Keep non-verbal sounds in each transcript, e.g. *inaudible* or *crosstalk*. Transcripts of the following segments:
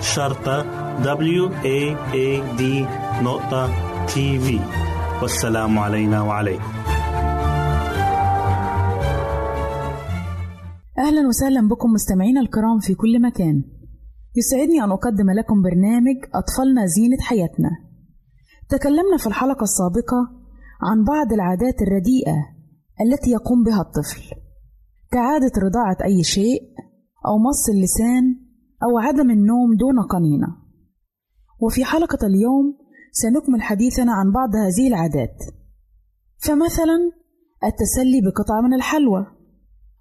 شرطة W A A D نقطة تي في والسلام علينا وعليكم. أهلا وسهلا بكم مستمعينا الكرام في كل مكان. يسعدني أن أقدم لكم برنامج أطفالنا زينة حياتنا. تكلمنا في الحلقة السابقة عن بعض العادات الرديئة التي يقوم بها الطفل. كعادة رضاعة أي شيء أو مص اللسان أو عدم النوم دون قنينة. وفي حلقة اليوم سنكمل حديثنا عن بعض هذه العادات. فمثلا التسلي بقطعة من الحلوى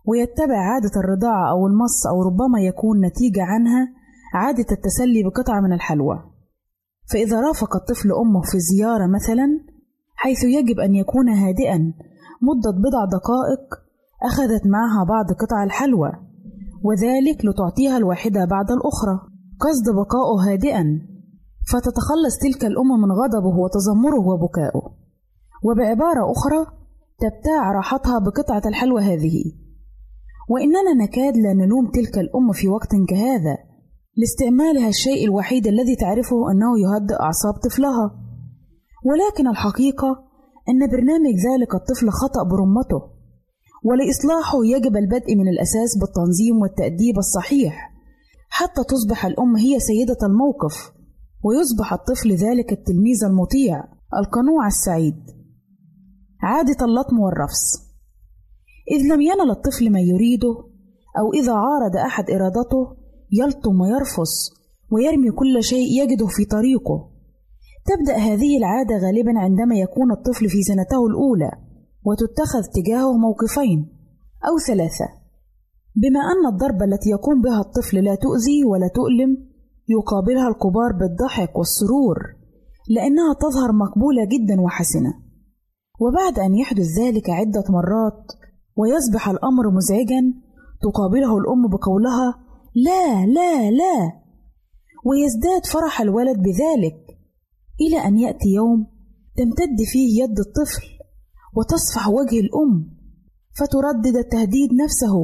ويتبع عادة الرضاعة أو المص أو ربما يكون نتيجة عنها عادة التسلي بقطعة من الحلوى. فإذا رافق الطفل أمه في زيارة مثلا حيث يجب أن يكون هادئا مدة بضع دقائق أخذت معها بعض قطع الحلوى. وذلك لتعطيها الواحدة بعد الأخرى قصد بقائه هادئا فتتخلص تلك الأم من غضبه وتذمره وبكائه وبعبارة أخرى تبتاع راحتها بقطعة الحلوى هذه. وإننا نكاد لا نلوم تلك الأم في وقت كهذا لاستعمالها الشيء الوحيد الذي تعرفه أنه يهدئ أعصاب طفلها. ولكن الحقيقة أن برنامج ذلك الطفل خطأ برمته. ولإصلاحه يجب البدء من الأساس بالتنظيم والتأديب الصحيح حتى تصبح الأم هي سيدة الموقف ويصبح الطفل ذلك التلميذ المطيع القنوع السعيد. عادة اللطم والرفس. إذ لم ينل الطفل ما يريده أو إذا عارض أحد إرادته يلطم ويرفس ويرمي كل شيء يجده في طريقه. تبدأ هذه العادة غالبا عندما يكون الطفل في سنته الأولى. وتتخذ تجاهه موقفين أو ثلاثة. بما أن الضربة التي يقوم بها الطفل لا تؤذي ولا تؤلم يقابلها الكبار بالضحك والسرور لأنها تظهر مقبولة جدا وحسنة. وبعد أن يحدث ذلك عدة مرات ويصبح الأمر مزعجا تقابله الأم بقولها لا لا لا. ويزداد فرح الولد بذلك إلى أن يأتي يوم تمتد فيه يد الطفل وتصفح وجه الأم فتردد التهديد نفسه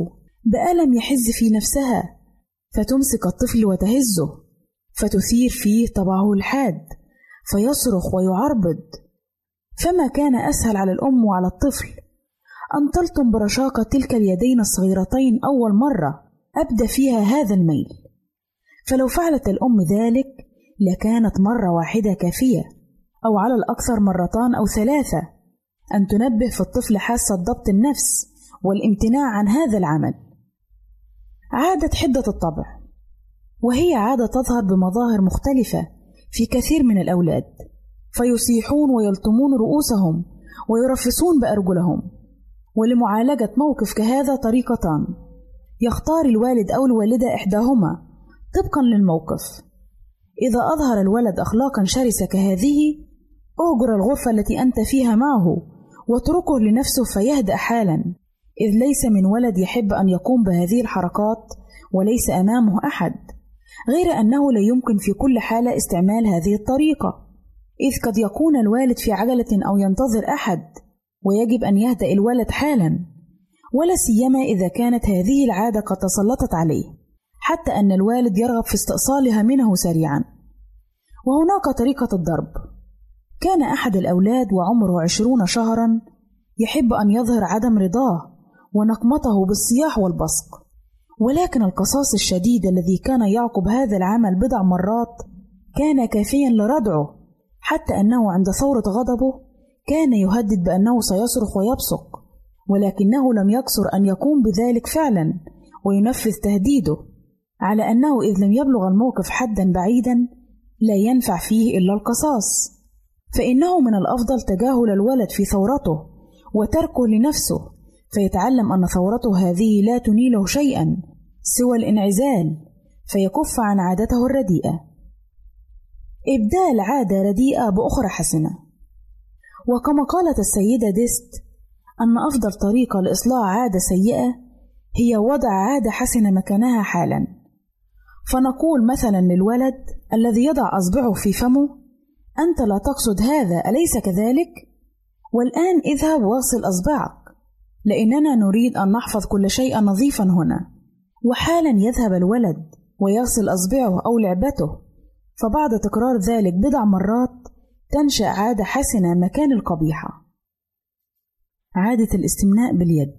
بألم يحز في نفسها فتمسك الطفل وتهزه فتثير فيه طبعه الحاد فيصرخ ويعربد فما كان أسهل على الأم وعلى الطفل؟ أن تلطم برشاقة تلك اليدين الصغيرتين أول مرة أبدى فيها هذا الميل. فلو فعلت الأم ذلك لكانت مرة واحدة كافية أو على الأكثر مرتان أو ثلاثة. أن تنبه في الطفل حاسة ضبط النفس والامتناع عن هذا العمل. عادة حدة الطبع وهي عادة تظهر بمظاهر مختلفة في كثير من الأولاد فيصيحون ويلطمون رؤوسهم ويرفسون بأرجلهم ولمعالجة موقف كهذا طريقتان يختار الوالد أو الوالدة إحداهما طبقا للموقف. إذا أظهر الولد أخلاقا شرسة كهذه أهجر الغرفة التي أنت فيها معه واتركه لنفسه فيهدأ حالا. إذ ليس من ولد يحب أن يقوم بهذه الحركات وليس أمامه أحد. غير أنه لا يمكن في كل حالة استعمال هذه الطريقة. إذ قد يكون الوالد في عجلة أو ينتظر أحد ويجب أن يهدأ الولد حالا. ولا سيما إذا كانت هذه العادة قد تسلطت عليه حتى أن الوالد يرغب في استئصالها منه سريعا. وهناك طريقة الضرب. كان أحد الأولاد وعمره عشرون شهرا يحب أن يظهر عدم رضاه ونقمته بالصياح والبصق. ولكن القصاص الشديد الذي كان يعقب هذا العمل بضع مرات كان كافيا لردعه حتى أنه عند ثورة غضبه كان يهدد بأنه سيصرخ ويبصق ولكنه لم يقصر أن يقوم بذلك فعلا وينفذ تهديده على أنه إذ لم يبلغ الموقف حدا بعيدا لا ينفع فيه إلا القصاص. فإنه من الأفضل تجاهل الولد في ثورته وتركه لنفسه فيتعلم أن ثورته هذه لا تنيله شيئا سوى الإنعزال فيكف عن عادته الرديئة. إبدال عادة رديئة بأخرى حسنة. وكما قالت السيدة ديست أن أفضل طريقة لإصلاح عادة سيئة هي وضع عادة حسنة مكانها حالا. فنقول مثلا للولد الذي يضع أصبعه في فمه أنت لا تقصد هذا أليس كذلك؟ والآن اذهب واغسل أصبعك لأننا نريد أن نحفظ كل شيء نظيفا هنا. وحالا يذهب الولد ويغسل أصبعه أو لعبته فبعد تكرار ذلك بضع مرات تنشأ عادة حسنة مكان القبيحة. عادة الاستمناء باليد.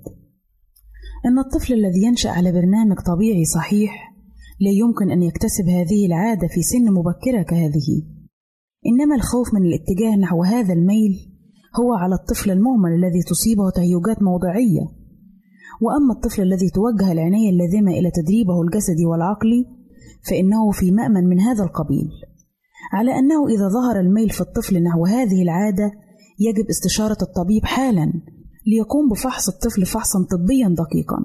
إن الطفل الذي ينشأ على برنامج طبيعي صحيح لا يمكن أن يكتسب هذه العادة في سن مبكرة كهذه. إنما الخوف من الاتجاه نحو هذا الميل هو على الطفل المهمل الذي تصيبه تهيجات موضعية. وأما الطفل الذي توجه العناية اللازمة إلى تدريبه الجسدي والعقلي فإنه في مأمن من هذا القبيل. على أنه إذا ظهر الميل في الطفل نحو هذه العادة يجب استشارة الطبيب حالا ليقوم بفحص الطفل فحصا طبيا دقيقا.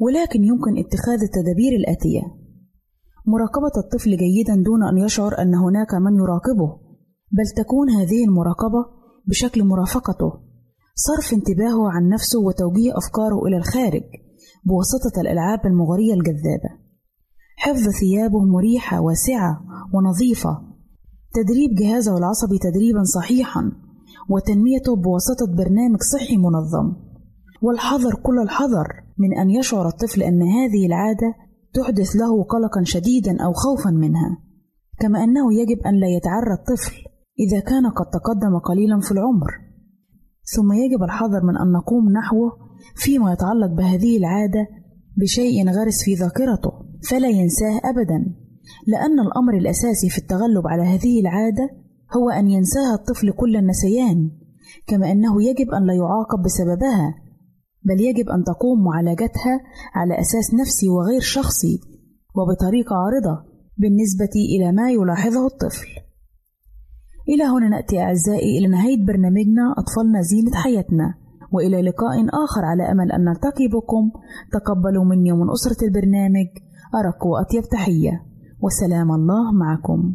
ولكن يمكن اتخاذ التدابير الآتية. مراقبة الطفل جيدا دون أن يشعر أن هناك من يراقبه بل تكون هذه المراقبة بشكل مرافقته صرف انتباهه عن نفسه وتوجيه أفكاره إلى الخارج بواسطة الألعاب المغرية الجذابة. حفظ ثيابه مريحة واسعة ونظيفة. تدريب جهازه العصبي تدريبا صحيحا وتنميته بواسطة برنامج صحي منظم. والحذر كل الحذر من أن يشعر الطفل أن هذه العادة تحدث له قلقا شديدا أو خوفا منها كما أنه يجب أن لا يتعرى الطفل إذا كان قد تقدم قليلا في العمر. ثم يجب الحذر من أن نقوم نحوه فيما يتعلق بهذه العادة بشيء غرس في ذاكرته فلا ينساه أبدا لأن الأمر الأساسي في التغلب على هذه العادة هو أن ينساها الطفل كل النسيان كما أنه يجب أن لا يعاقب بسببها بل يجب أن تقوم معالجتها على أساس نفسي وغير شخصي وبطريقة عارضة بالنسبة إلى ما يلاحظه الطفل. إلى هنا نأتي أعزائي إلى نهاية برنامجنا أطفالنا زينة حياتنا وإلى لقاء آخر على أمل أن نلتقي بكم تقبلوا مني ومن أسرة البرنامج أرق وأطيب تحية وسلام الله معكم.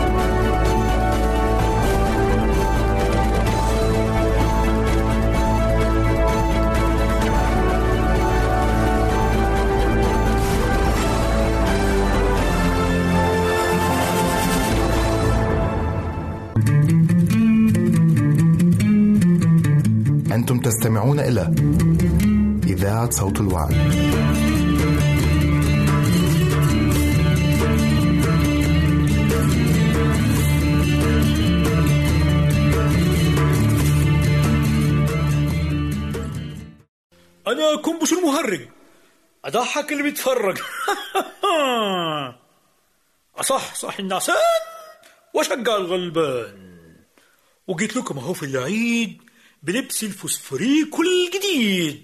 تستمعون إلى إذاعة صوت الوعد. أنا كنبش المهرج. أضحك اللي بيتفرج. *laughs* أصح صح النعسان وأشجع الغلبان. وجيت لكم أهو في العيد بلبس الفوسفوريك الجديد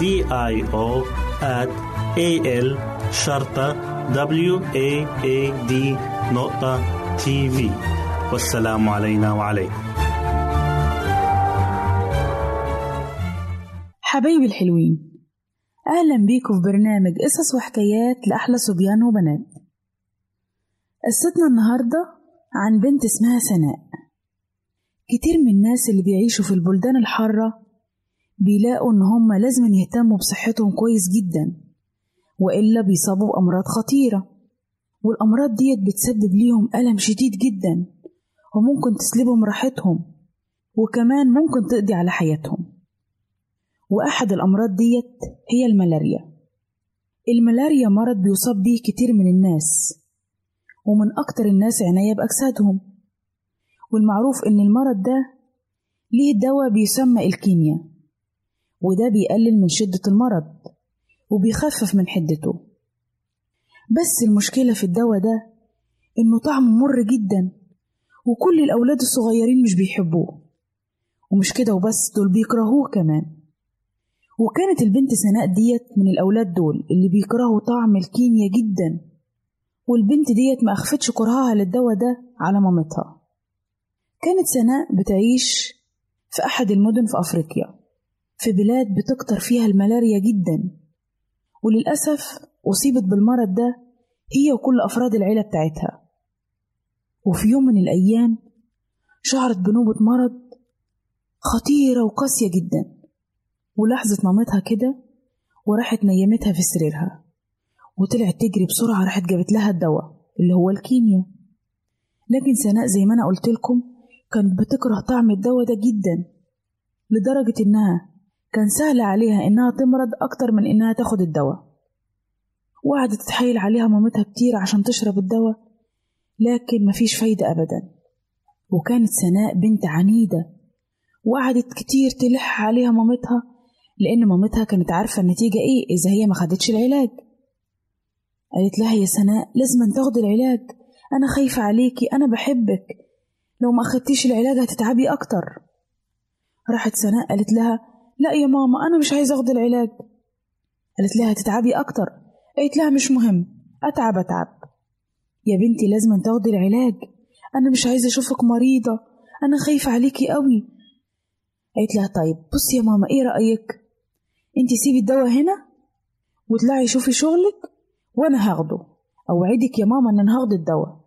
I O at A L شرطة W A A D نقطة تي في والسلام علينا وعليكم. حبايبي الحلوين أهلا بيكم في برنامج قصص وحكايات لأحلى صبيان وبنات. قصتنا النهاردة عن بنت اسمها سناء كتير من الناس اللي بيعيشوا في البلدان الحارة بيلاقوا إن هما لازم يهتموا بصحتهم كويس جدا وإلا بيصابوا بأمراض خطيرة. والأمراض ديت بتسبب ليهم ألم شديد جدا وممكن تسلبهم راحتهم وكمان ممكن تقضي على حياتهم. وأحد الأمراض ديت هي الملاريا. الملاريا مرض بيصاب بيه كتير من الناس ومن أكتر الناس عناية بأجسادهم. والمعروف إن المرض ده ليه دواء بيسمى الكينيا وده بيقلل من شدة المرض وبيخفف من حدته. بس المشكلة في الدواء ده إنه طعمه مر جدا وكل الأولاد الصغيرين مش بيحبوه. ومش كده وبس دول بيكرهوه كمان. وكانت البنت سناء ديت من الأولاد دول اللي بيكرهوا طعم الكينيا جدا. والبنت ديت ما أخفتش كرهها للدواء ده على مامتها. كانت سناء بتعيش في أحد المدن في أفريقيا. في بلاد بتكتر فيها الملاريا جدا. وللأسف أصيبت بالمرض ده هي وكل أفراد العيلة بتاعتها. وفي يوم من الأيام شعرت بنوبة مرض خطيرة وقاسية جدا. ولاحظت مامتها كده وراحت نيمتها في سريرها. وطلعت تجري بسرعة راحت جابت لها الدواء اللي هو الكيمياء لكن سناء زي ما أنا قلت لكم كانت بتكره طعم الدواء ده جدا لدرجة إنها كان سهل عليها إنها تمرض أكتر من إنها تاخد الدواء. وقعدت تتحايل عليها مامتها كتير عشان تشرب الدواء لكن مفيش فايدة أبدا. وكانت سناء بنت عنيدة. وقعدت كتير تلح عليها مامتها لأن مامتها كانت عارفة النتيجة إيه إذا هي ما خدتش العلاج. قالت لها يا سناء لازم تاخد العلاج. أنا خايفة عليكي أنا بحبك. لو ما أخدتيش العلاج هتتعبي أكتر. راحت سناء قالت لها لا يا ماما أنا مش عايزة أخد العلاج. قالت لها هتتعبي أكتر. قالت لها مش مهم. أتعب أتعب. يا بنتي لازم تاخدي العلاج. أنا مش عايزة أشوفك مريضة. أنا خايفة عليكي قوي قالت لها طيب بصي يا ماما إيه رأيك؟ أنتي سيبي الدواء هنا وطلعي شوفي شغلك وأنا هاخده. أوعدك يا ماما إن أنا هاخد الدواء.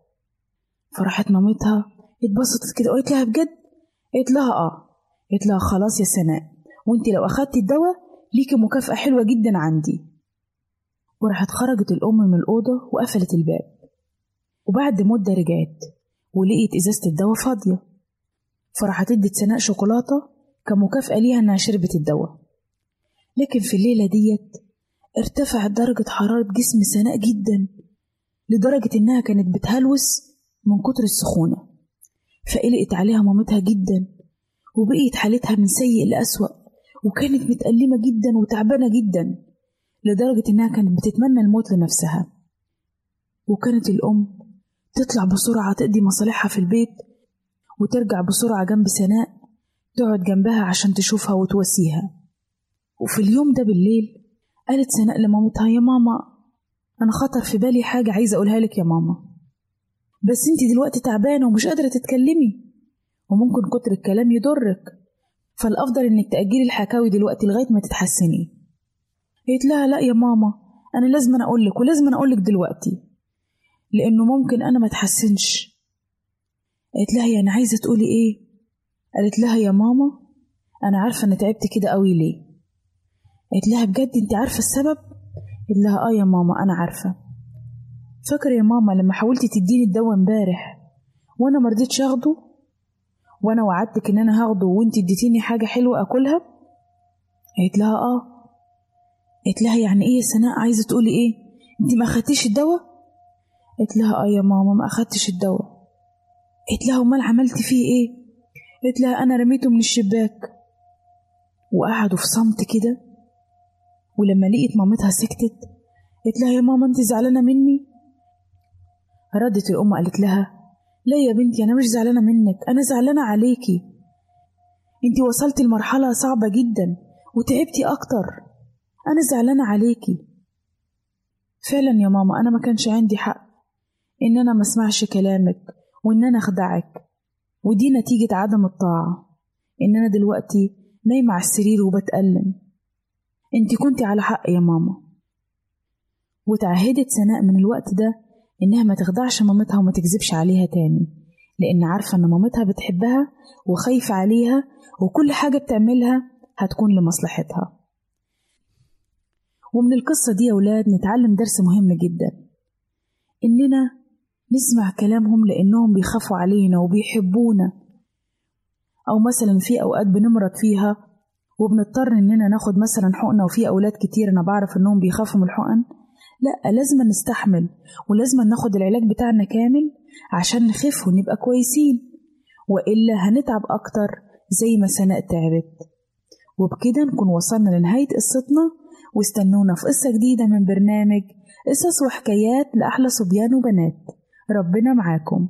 فراحت مامتها اتبسطت كده. قالت لها بجد؟ قالت لها آه. قالت لها خلاص يا سناء. وانت لو أخدتي الدواء ليكي مكافأة حلوة جدا عندي. وراحت خرجت الأم من الأوضة وقفلت الباب. وبعد مدة رجعت ولقيت إزازة الدواء فاضية. فراحت ادت سناء شوكولاتة كمكافأة ليها إنها شربت الدواء. لكن في الليلة ديت ارتفعت درجة حرارة جسم سناء جدا لدرجة إنها كانت بتهلوس من كتر السخونة. فقلقت عليها مامتها جدا وبقيت حالتها من سيء لأسوأ. وكانت متألمة جدا وتعبانة جدا لدرجة إنها كانت بتتمنى الموت لنفسها. وكانت الأم تطلع بسرعة تقضي مصالحها في البيت وترجع بسرعة جنب سناء تقعد جنبها عشان تشوفها وتواسيها. وفي اليوم ده بالليل قالت سناء لمامتها يا ماما أنا خطر في بالي حاجة عايزة أقولها لك يا ماما. بس أنتي دلوقتي تعبانة ومش قادرة تتكلمي وممكن كتر الكلام يضرك. فالأفضل إنك تأجلي الحكاوي دلوقتي لغاية ما تتحسني. قالت لها لا يا ماما أنا لازم أنا أقولك ولازم أنا أقولك دلوقتي لأنه ممكن أنا ما اتحسنش قالت لها يعني عايزة تقولي إيه؟ قالت لها يا ماما أنا عارفة إن تعبت كده قوي ليه. قالت لها بجد أنت عارفة السبب؟ قالت لها آه يا ماما أنا عارفة. فاكرة يا ماما لما حاولتي تديني الدواء امبارح وأنا مرضتش أخده؟ وأنا وعدتك إن أنا هاخده وأنت اديتيني حاجة حلوة أكلها؟ قالت لها آه. قالت لها يعني إيه يا سناء؟ عايزة تقولي إيه؟ أنت ما أخدتيش الدواء؟ قالت لها آه يا ماما ما أخدتش الدواء. قالت لها أمال عملتي فيه إيه؟ قالت لها أنا رميته من الشباك. وقعدوا في صمت كده. ولما لقيت مامتها سكتت قالت لها يا ماما انت زعلانة مني؟ ردت الأم قالت لها لا يا بنتي أنا مش زعلانة منك أنا زعلانة عليكي. انت وصلتي لمرحلة صعبة جدا وتعبتي أكتر. أنا زعلانة عليكي. فعلا يا ماما أنا ما كانش عندي حق إن أنا ما أسمعش كلامك وإن أنا أخدعك. ودي نتيجة عدم الطاعة إن أنا دلوقتي نايمة على السرير وبتألم. انت كنتي على حق يا ماما. وتعهدت سناء من الوقت ده إنها ما تخدعش مامتها وما تكذبش عليها تاني لأن عارفة إن مامتها بتحبها وخايفة عليها وكل حاجة بتعملها هتكون لمصلحتها. ومن القصة دي يا ولاد نتعلم درس مهم جدا إننا نسمع كلامهم لأنهم بيخافوا علينا وبيحبونا. أو مثلا في أوقات بنمرض فيها وبنضطر إننا ناخد مثلا حقنة وفي أولاد كتير أنا بعرف إنهم بيخافوا من الحقن لأ لازم نستحمل ولازم ناخد العلاج بتاعنا كامل عشان نخف ونبقى كويسين. وإلا هنتعب أكتر زي ما سناء تعبت. وبكده نكون وصلنا لنهاية قصتنا. واستنونا في قصة جديدة من برنامج قصص وحكايات لأحلى صبيان وبنات. ربنا معاكم.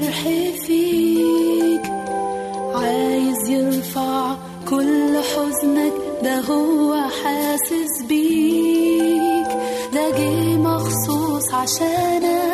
جرحي فيك. عايز يرفع كل حزنك ده هو حاسس بيك. ده جه مخصوص عشانك.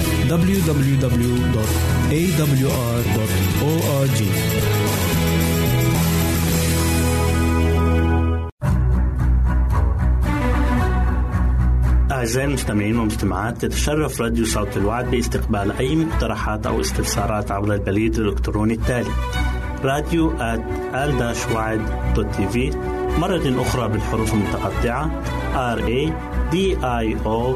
www.awr.org أعزائي المستمعين والمستمعات تتشرف راديو صوت الوعد باستقبال أي مقترحات أو استفسارات عبر البريد الإلكتروني التالي راديو تي في مرة أخرى بالحروف المتقطعة R A D I O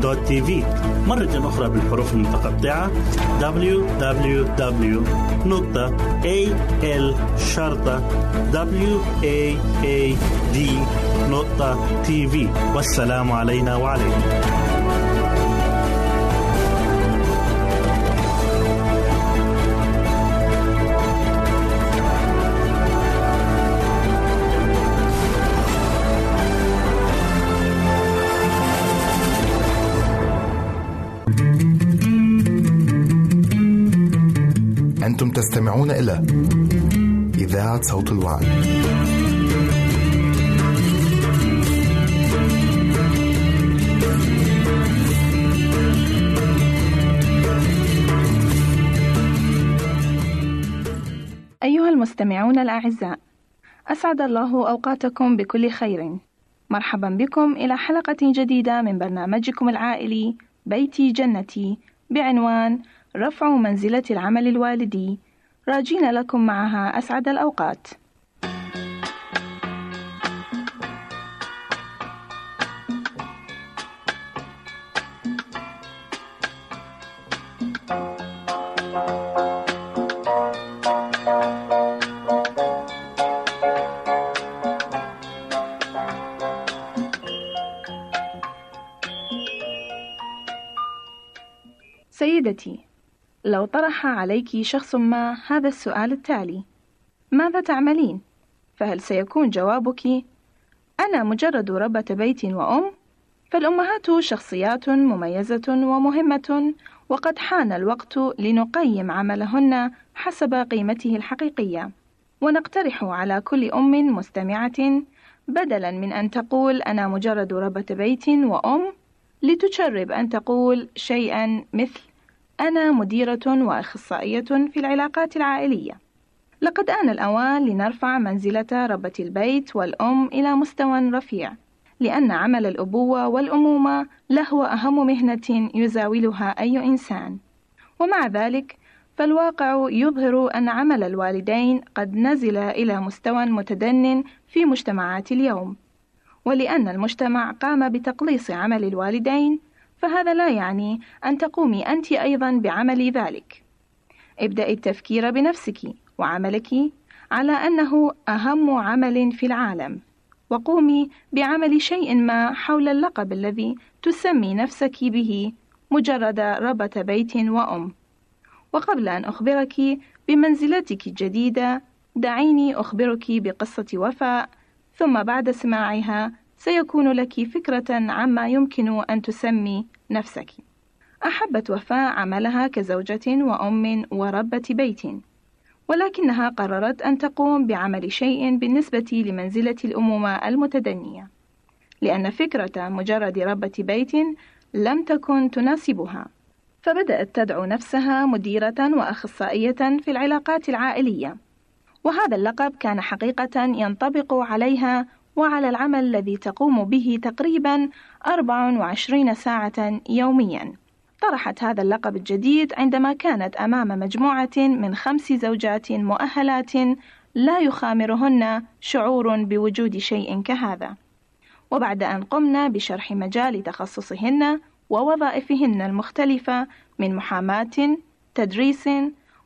www.al-waad.tv مرة أخرى بالحروف المتقطعة. Www.al-waad.tv والسلام علينا وعليكم. أنتم تستمعون إلى إذاعة صوت الوعي. أيها المستمعون الأعزاء، أسعد الله أوقاتكم بكل خير. مرحبا بكم إلى حلقة جديدة من برنامجكم العائلي بيتي جنتي بعنوان رفع منزلة العمل الوالدي. راجين لكم معها أسعد الأوقات. لو طرح عليك شخص ما هذا السؤال التالي. ماذا تعملين؟ فهل سيكون جوابك أنا مجرد ربة بيت وأم؟ فالأمهات شخصيات مميزة ومهمة وقد حان الوقت لنقيم عملهن حسب قيمته الحقيقية. ونقترح على كل أم مستمعة بدلا من أن تقول أنا مجرد ربة بيت وأم لتجرب أن تقول شيئا مثل أنا مديرة وأخصائية في العلاقات العائلية. لقد آن الأوان لنرفع منزلة ربة البيت والأم إلى مستوى رفيع، لأن عمل الأبوة والأمومة لهو أهم مهنة يزاولها أي إنسان. ومع ذلك، فالواقع يظهر أن عمل الوالدين قد نزل إلى مستوى متدن في مجتمعات اليوم. ولأن المجتمع قام بتقليص عمل الوالدين، فهذا لا يعني أن تقومي أنت أيضا بعمل ذلك. ابدأي التفكير بنفسك وعملك على أنه أهم عمل في العالم، وقومي بعمل شيء ما حول اللقب الذي تسمي نفسك به مجرد ربة بيت وأم. وقبل أن أخبرك بمنزلتك الجديدة، دعيني أخبرك بقصة وفاء، ثم بعد سماعها سيكون لك فكرة عما يمكن أن تسمي نفسك. أحبت وفاء عملها كزوجة وأم وربة بيت، ولكنها قررت أن تقوم بعمل شيء بالنسبة لمنزلة الأمومة المتدنية، لأن فكرة مجرد ربة بيت لم تكن تناسبها، فبدأت تدعو نفسها مديرة وأخصائية في العلاقات العائلية، وهذا اللقب كان حقيقة ينطبق عليها وعلى العمل الذي تقوم به تقريبا 24 ساعة يوميا. طرحت هذا اللقب الجديد عندما كانت أمام مجموعة من خمس زوجات مؤهلات لا يخامرهن شعور بوجود شيء كهذا. وبعد أن قمنا بشرح مجال تخصصهن ووظائفهن المختلفة من محاماة، تدريس،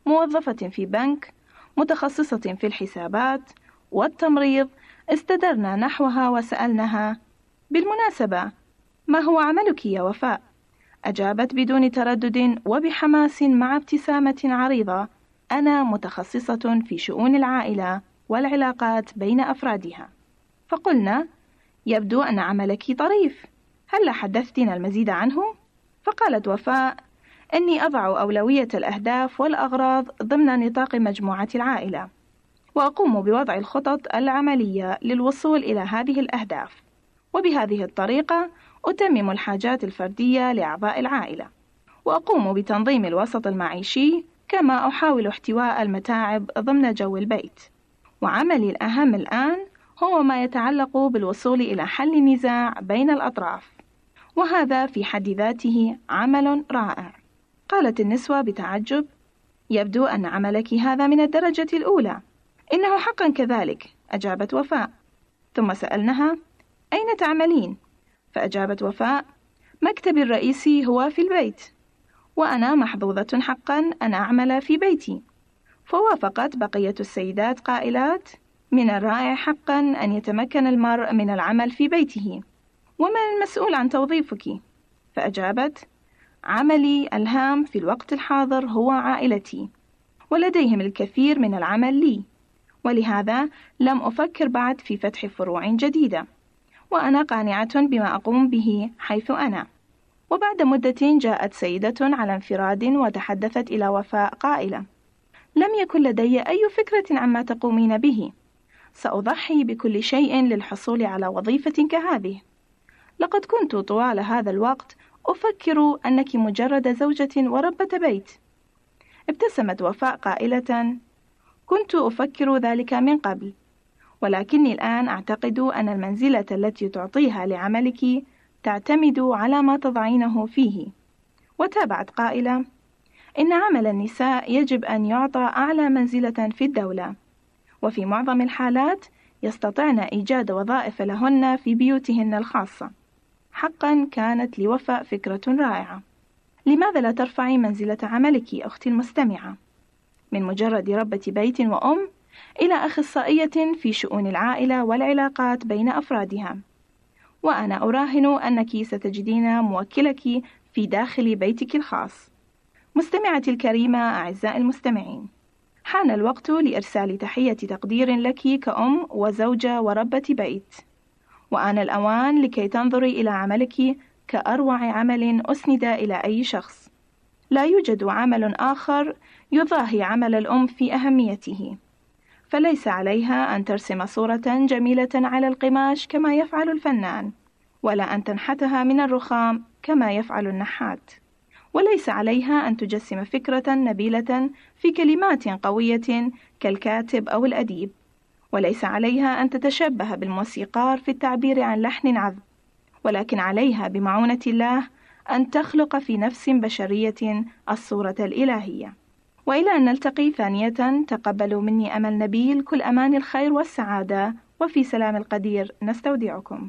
موظفة في بنك، متخصصة في الحسابات، والتمريض، استدرنا نحوها وسألناها: بالمناسبة، ما هو عملك يا وفاء؟ أجابت بدون تردد وبحماس مع ابتسامة عريضة: أنا متخصصة في شؤون العائلة والعلاقات بين أفرادها. فقلنا: يبدو أن عملك طريف، هل حدثتنا المزيد عنه؟ فقالت وفاء: إني أضع أولوية الأهداف والأغراض ضمن نطاق مجموعة العائلة. وأقوم بوضع الخطط العملية للوصول إلى هذه الأهداف، وبهذه الطريقة أتمم الحاجات الفردية لأعضاء العائلة، وأقوم بتنظيم الوسط المعيشي كما أحاول احتواء المتاعب ضمن جو البيت. وعملي الأهم الآن هو ما يتعلق بالوصول إلى حل النزاع بين الأطراف. وهذا في حد ذاته عمل رائع. قالت النسوة بتعجب يبدو أن عملك هذا من الدرجة الأولى. إنه حقا كذلك. أجابت وفاء. ثم سألناها أين تعملين؟ فأجابت وفاء مكتبي الرئيسي هو في البيت. وأنا محظوظة حقا أن أعمل في بيتي. فوافقت بقية السيدات قائلات من الرائع حقا أن يتمكن المرء من العمل في بيته. ومن المسؤول عن توظيفك؟ فأجابت عملي الهام في الوقت الحاضر هو عائلتي. ولديهم الكثير من العمل لي. ولهذا لم أفكر بعد في فتح فروع جديدة وأنا قانعة بما أقوم به حيث أنا. وبعد مدة جاءت سيدة على انفراد وتحدثت إلى وفاء قائلة لم يكن لدي أي فكرة عما تقومين به. سأضحي بكل شيء للحصول على وظيفة كهذه. لقد كنت طوال هذا الوقت أفكر أنك مجرد زوجة وربة بيت. ابتسمت وفاء قائلة كنت أفكر ذلك من قبل ولكني الآن أعتقد أن المنزلة التي تعطيها لعملك تعتمد على ما تضعينه فيه. وتابعت قائلة إن عمل النساء يجب أن يعطى أعلى منزلة في الدولة وفي معظم الحالات يستطعن إيجاد وظائف لهن في بيوتهن الخاصة. حقا كانت لوفاء فكرة رائعة. لماذا لا ترفعي منزلة عملك أختي المستمعة؟ من مجرد ربة بيت وأم إلى أخصائية في شؤون العائلة والعلاقات بين أفرادها. وأنا أراهن أنك ستجدين موكلك في داخل بيتك الخاص. مستمعتي الكريمة أعزائي المستمعين حان الوقت لإرسال تحية تقدير لك كأم وزوجة وربة بيت. وآن الأوان لكي تنظري إلى عملك كأروع عمل أسند إلى أي شخص. لا يوجد عمل آخر يضاهي عمل الأم في أهميته. فليس عليها أن ترسم صورة جميلة على القماش كما يفعل الفنان ولا أن تنحتها من الرخام كما يفعل النحات. وليس عليها أن تجسم فكرة نبيلة في كلمات قوية كالكاتب أو الأديب. وليس عليها أن تتشبه بالموسيقار في التعبير عن لحن عذب. ولكن عليها بمعونة الله أن تخلق في نفس بشرية الصورة الإلهية. وإلى أن نلتقي ثانية تقبلوا مني أمل نبيل كل أمان الخير والسعادة وفي سلام القدير نستودعكم.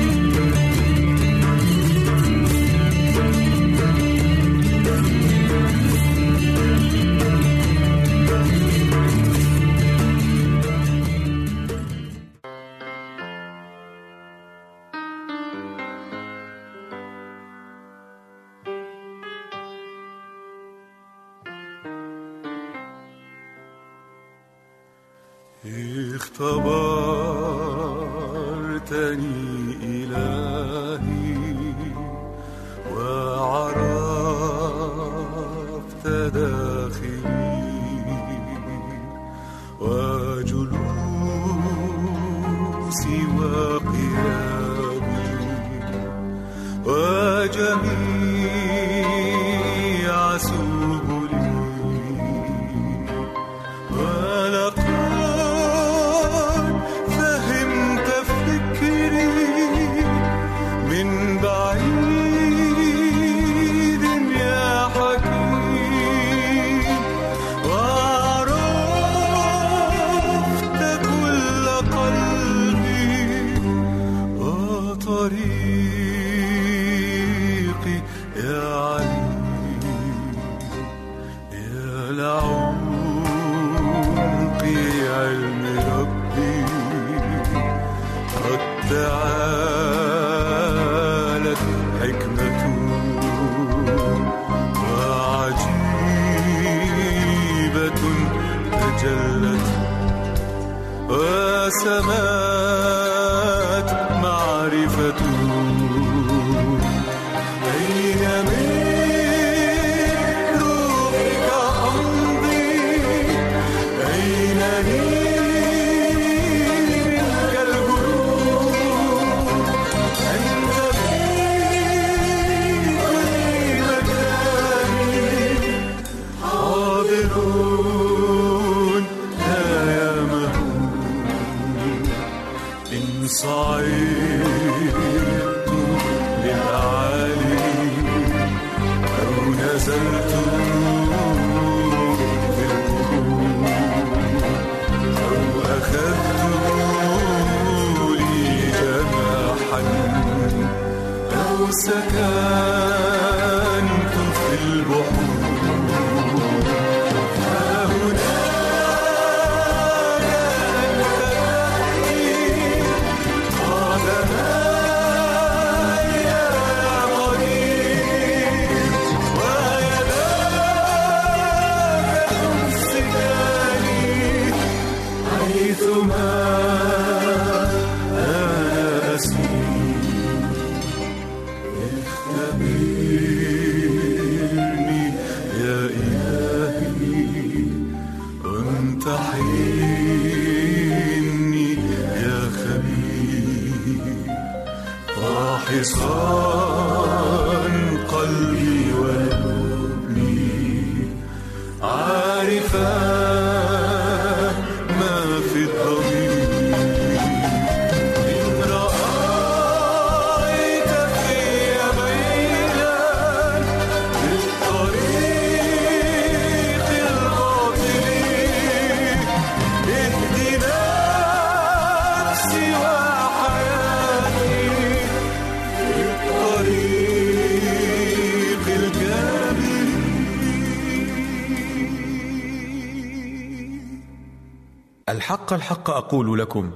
الحق الحق أقول لكم.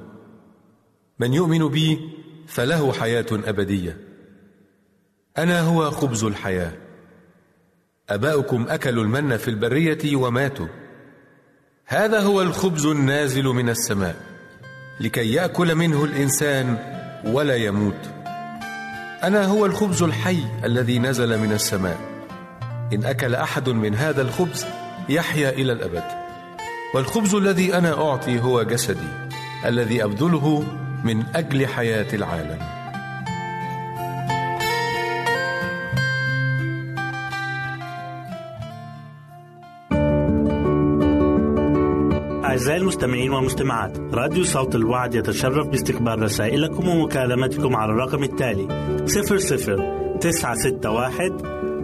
من يؤمن بي فله حياة أبدية. أنا هو خبز الحياة. أباؤكم أكلوا المن في البرية وماتوا. هذا هو الخبز النازل من السماء. لكي يأكل منه الإنسان ولا يموت. أنا هو الخبز الحي الذي نزل من السماء. إن أكل أحد من هذا الخبز يحيا إلى الأبد. والخبز الذي أنا أعطي هو جسدي الذي أبذله من أجل حياة العالم. أعزائي المستمعين والمستمعات راديو صوت الوعد يتشرف باستقبال رسائلكم ومكالمتكم على الرقم التالي 00 961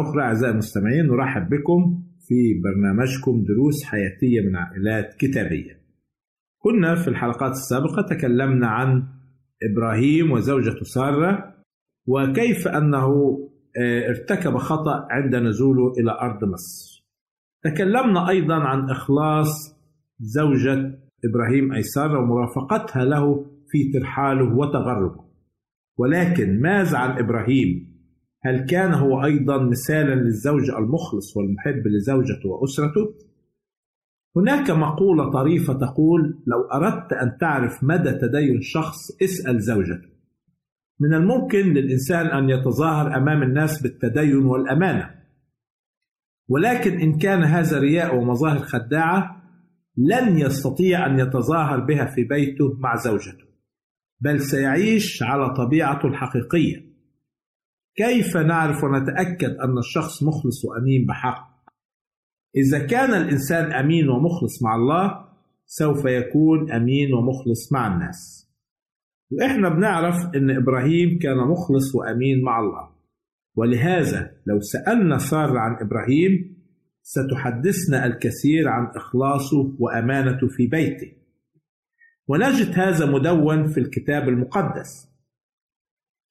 أخرى أعزائي المستمعين نرحب بكم في برنامجكم دروس حياتية من عائلات كتابية. كنا في الحلقات السابقة تكلمنا عن إبراهيم وزوجته سارة وكيف أنه ارتكب خطأ عند نزوله إلى أرض مصر. تكلمنا أيضا عن إخلاص زوجة إبراهيم أي سارة ومرافقتها له في ترحاله وتغربه. ولكن ماذا عن إبراهيم؟ هل كان هو أيضا مثالا للزوج المخلص والمحب لزوجته وأسرته؟ هناك مقولة طريفة تقول لو أردت أن تعرف مدى تدين شخص اسأل زوجته. من الممكن للإنسان أن يتظاهر أمام الناس بالتدين والأمانة. ولكن إن كان هذا رياء ومظاهر خداعة لن يستطيع أن يتظاهر بها في بيته مع زوجته بل سيعيش على طبيعته الحقيقية. كيف نعرف ونتأكد أن الشخص مخلص وأمين بحق؟ إذا كان الإنسان أمين ومخلص مع الله سوف يكون أمين ومخلص مع الناس. وإحنا بنعرف إن إبراهيم كان مخلص وأمين مع الله. ولهذا لو سألنا سارة عن إبراهيم ستحدثنا الكثير عن إخلاصه وأمانته في بيته. ونجد هذا مدون في الكتاب المقدس.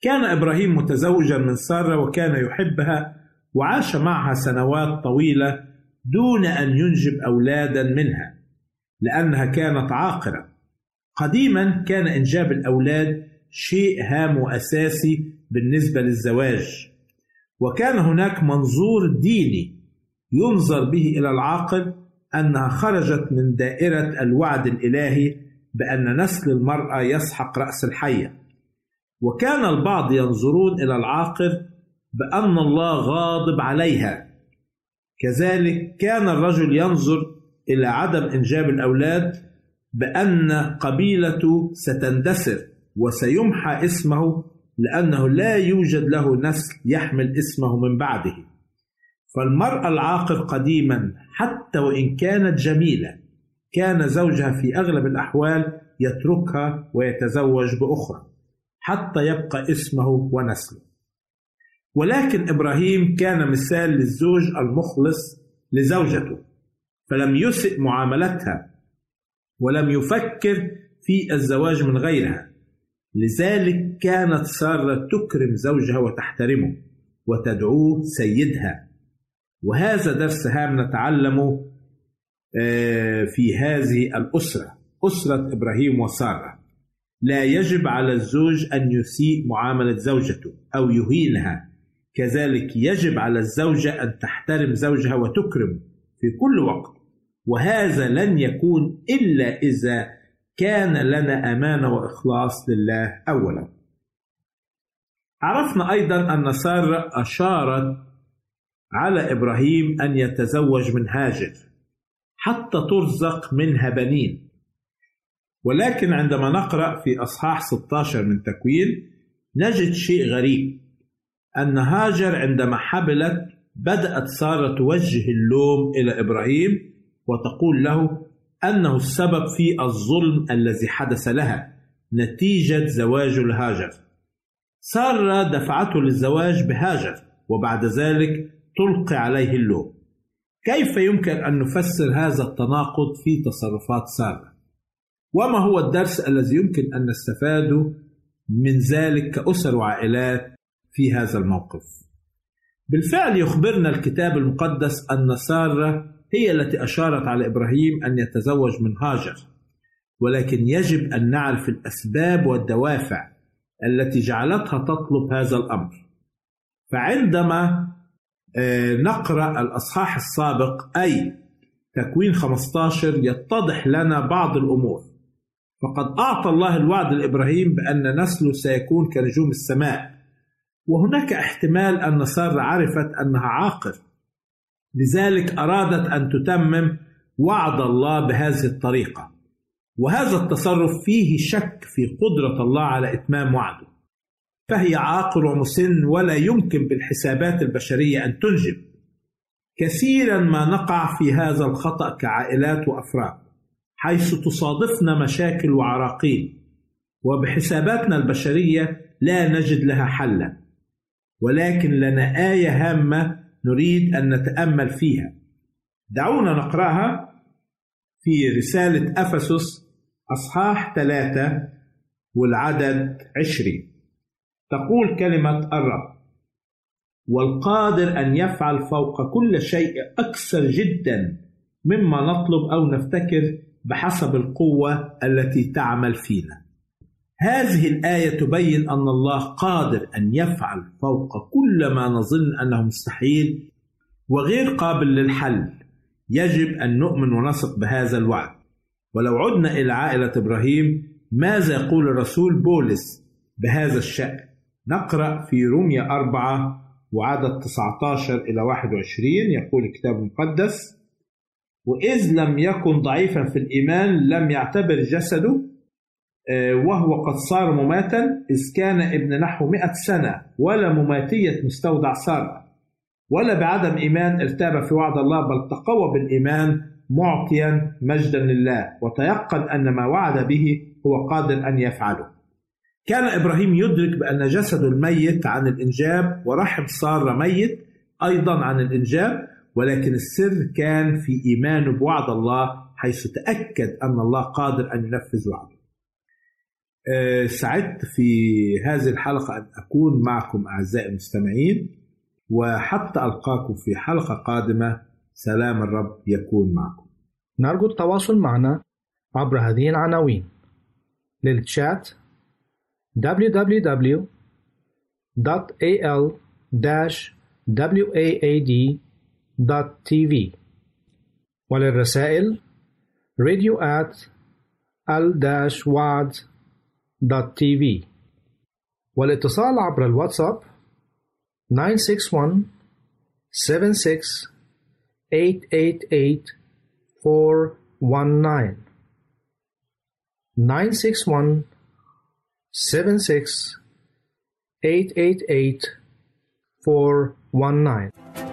كان إبراهيم متزوجا من سارة وكان يحبها وعاش معها سنوات طويلة دون أن ينجب أولادا منها لأنها كانت عاقرة. قديما كان إنجاب الأولاد شيء هام وأساسي بالنسبة للزواج. وكان هناك منظور ديني ينظر به إلى العاقل أنها خرجت من دائرة الوعد الإلهي بأن نسل المرأة يسحق رأس الحية. وكان البعض ينظرون إلى العاقل بأن الله غاضب عليها. كذلك كان الرجل ينظر إلى عدم إنجاب الأولاد بأن قبيلته ستندثر وسيمحى اسمه لأنه لا يوجد له نسل يحمل اسمه من بعده. فالمرأة العاقر قديما حتى وإن كانت جميلة كان زوجها في أغلب الأحوال يتركها ويتزوج بأخرى. حتى يبقى اسمه ونسله. ولكن إبراهيم كان مثال للزوج المخلص لزوجته فلم يسئ معاملتها ولم يفكر في الزواج من غيرها. لذلك كانت سارة تكرم زوجها وتحترمه وتدعوه سيدها. وهذا درس هام نتعلمه في هذه الأسرة أسرة إبراهيم وسارة. لا يجب على الزوج أن يسيء معاملة زوجته أو يهينها. كذلك يجب على الزوجة أن تحترم زوجها وتكرمه في كل وقت. وهذا لن يكون إلا إذا كان لنا أمانة وإخلاص لله أولا. عرفنا أيضا أن سارة أشارت على إبراهيم أن يتزوج من هاجر حتى ترزق منها بنين. ولكن عندما نقرأ في أصحاح 16 من تكوين نجد شيء غريب أن هاجر عندما حبلت بدأت سارة توجه اللوم إلى إبراهيم وتقول له أنه السبب في الظلم الذي حدث لها نتيجة زواجه لهاجر سارة دفعته للزواج بهاجر وبعد ذلك تلقي عليه اللوم. كيف يمكن أن نفسر هذا التناقض في تصرفات سارة؟ وما هو الدرس الذي يمكن أن نستفاده من ذلك كأسر وعائلات في هذا الموقف؟ بالفعل يخبرنا الكتاب المقدس أن سارة هي التي أشارت على إبراهيم أن يتزوج من هاجر ولكن يجب أن نعرف الأسباب والدوافع التي جعلتها تطلب هذا الأمر. فعندما نقرأ الأصحاح السابق أي تكوين 15 يتضح لنا بعض الأمور. فقد أعطى الله الوعد لإبراهيم بأن نسله سيكون كنجوم السماء. وهناك احتمال أن سارة عرفت أنها عاقر. لذلك أرادت أن تتمم وعد الله بهذه الطريقة. وهذا التصرف فيه شك في قدرة الله على إتمام وعده. فهي عاقر ومسن ولا يمكن بالحسابات البشرية أن تنجب. كثيرا ما نقع في هذا الخطأ كعائلات وأفراد. حيث تصادفنا مشاكل وعراقيل وبحساباتنا البشرية لا نجد لها حلا. ولكن لنا آية هامة نريد أن نتأمل فيها. دعونا نقرأها في رسالة أفسس أصحاح ثلاثة والعدد عشرين. تقول كلمة الرب والقادر أن يفعل فوق كل شيء أكثر جدا مما نطلب أو نفتكر بحسب القوة التي تعمل فينا. هذه الآية تبين أن الله قادر أن يفعل فوق كل ما نظن أنه مستحيل وغير قابل للحل يجب أن نؤمن ونثق بهذا الوعد. ولو عدنا إلى عائلة إبراهيم ماذا يقول الرسول بولس بهذا الشأن؟ نقرأ في رومية أربعة وعدد 19 إلى 21 يقول الكتاب المقدس وإذ لم يكن ضعيفا في الإيمان لم يعتبر جسده آه، وهو قد صار مماتا إذ كان ابن نحو مئة سنة ولا مماتية مستودع سارة ولا بعدم إيمان ارتاب في وعد الله بل تقوى بالإيمان معطيا مجدا لله. وتيقن أن ما وعد به هو قادر أن يفعله. كان إبراهيم يدرك بأن جسده الميت عن الإنجاب ورحم سارة ميت أيضا عن الإنجاب ولكن السر كان في إيمانه بوعد الله حيث تأكد أن الله قادر أن ينفذ وعده. آه، سعدت في هذه الحلقة أن أكون معكم أعزائي المستمعين وحتى ألقاكم في حلقة قادمة. سلام الرب يكون معكم. نرجو التواصل معنا عبر هذه العناوين. للتشات www.al-waad.tv وللرسائل radio at al-waad.tv والاتصال عبر الواتساب 961 76 888 419 961 76 888 419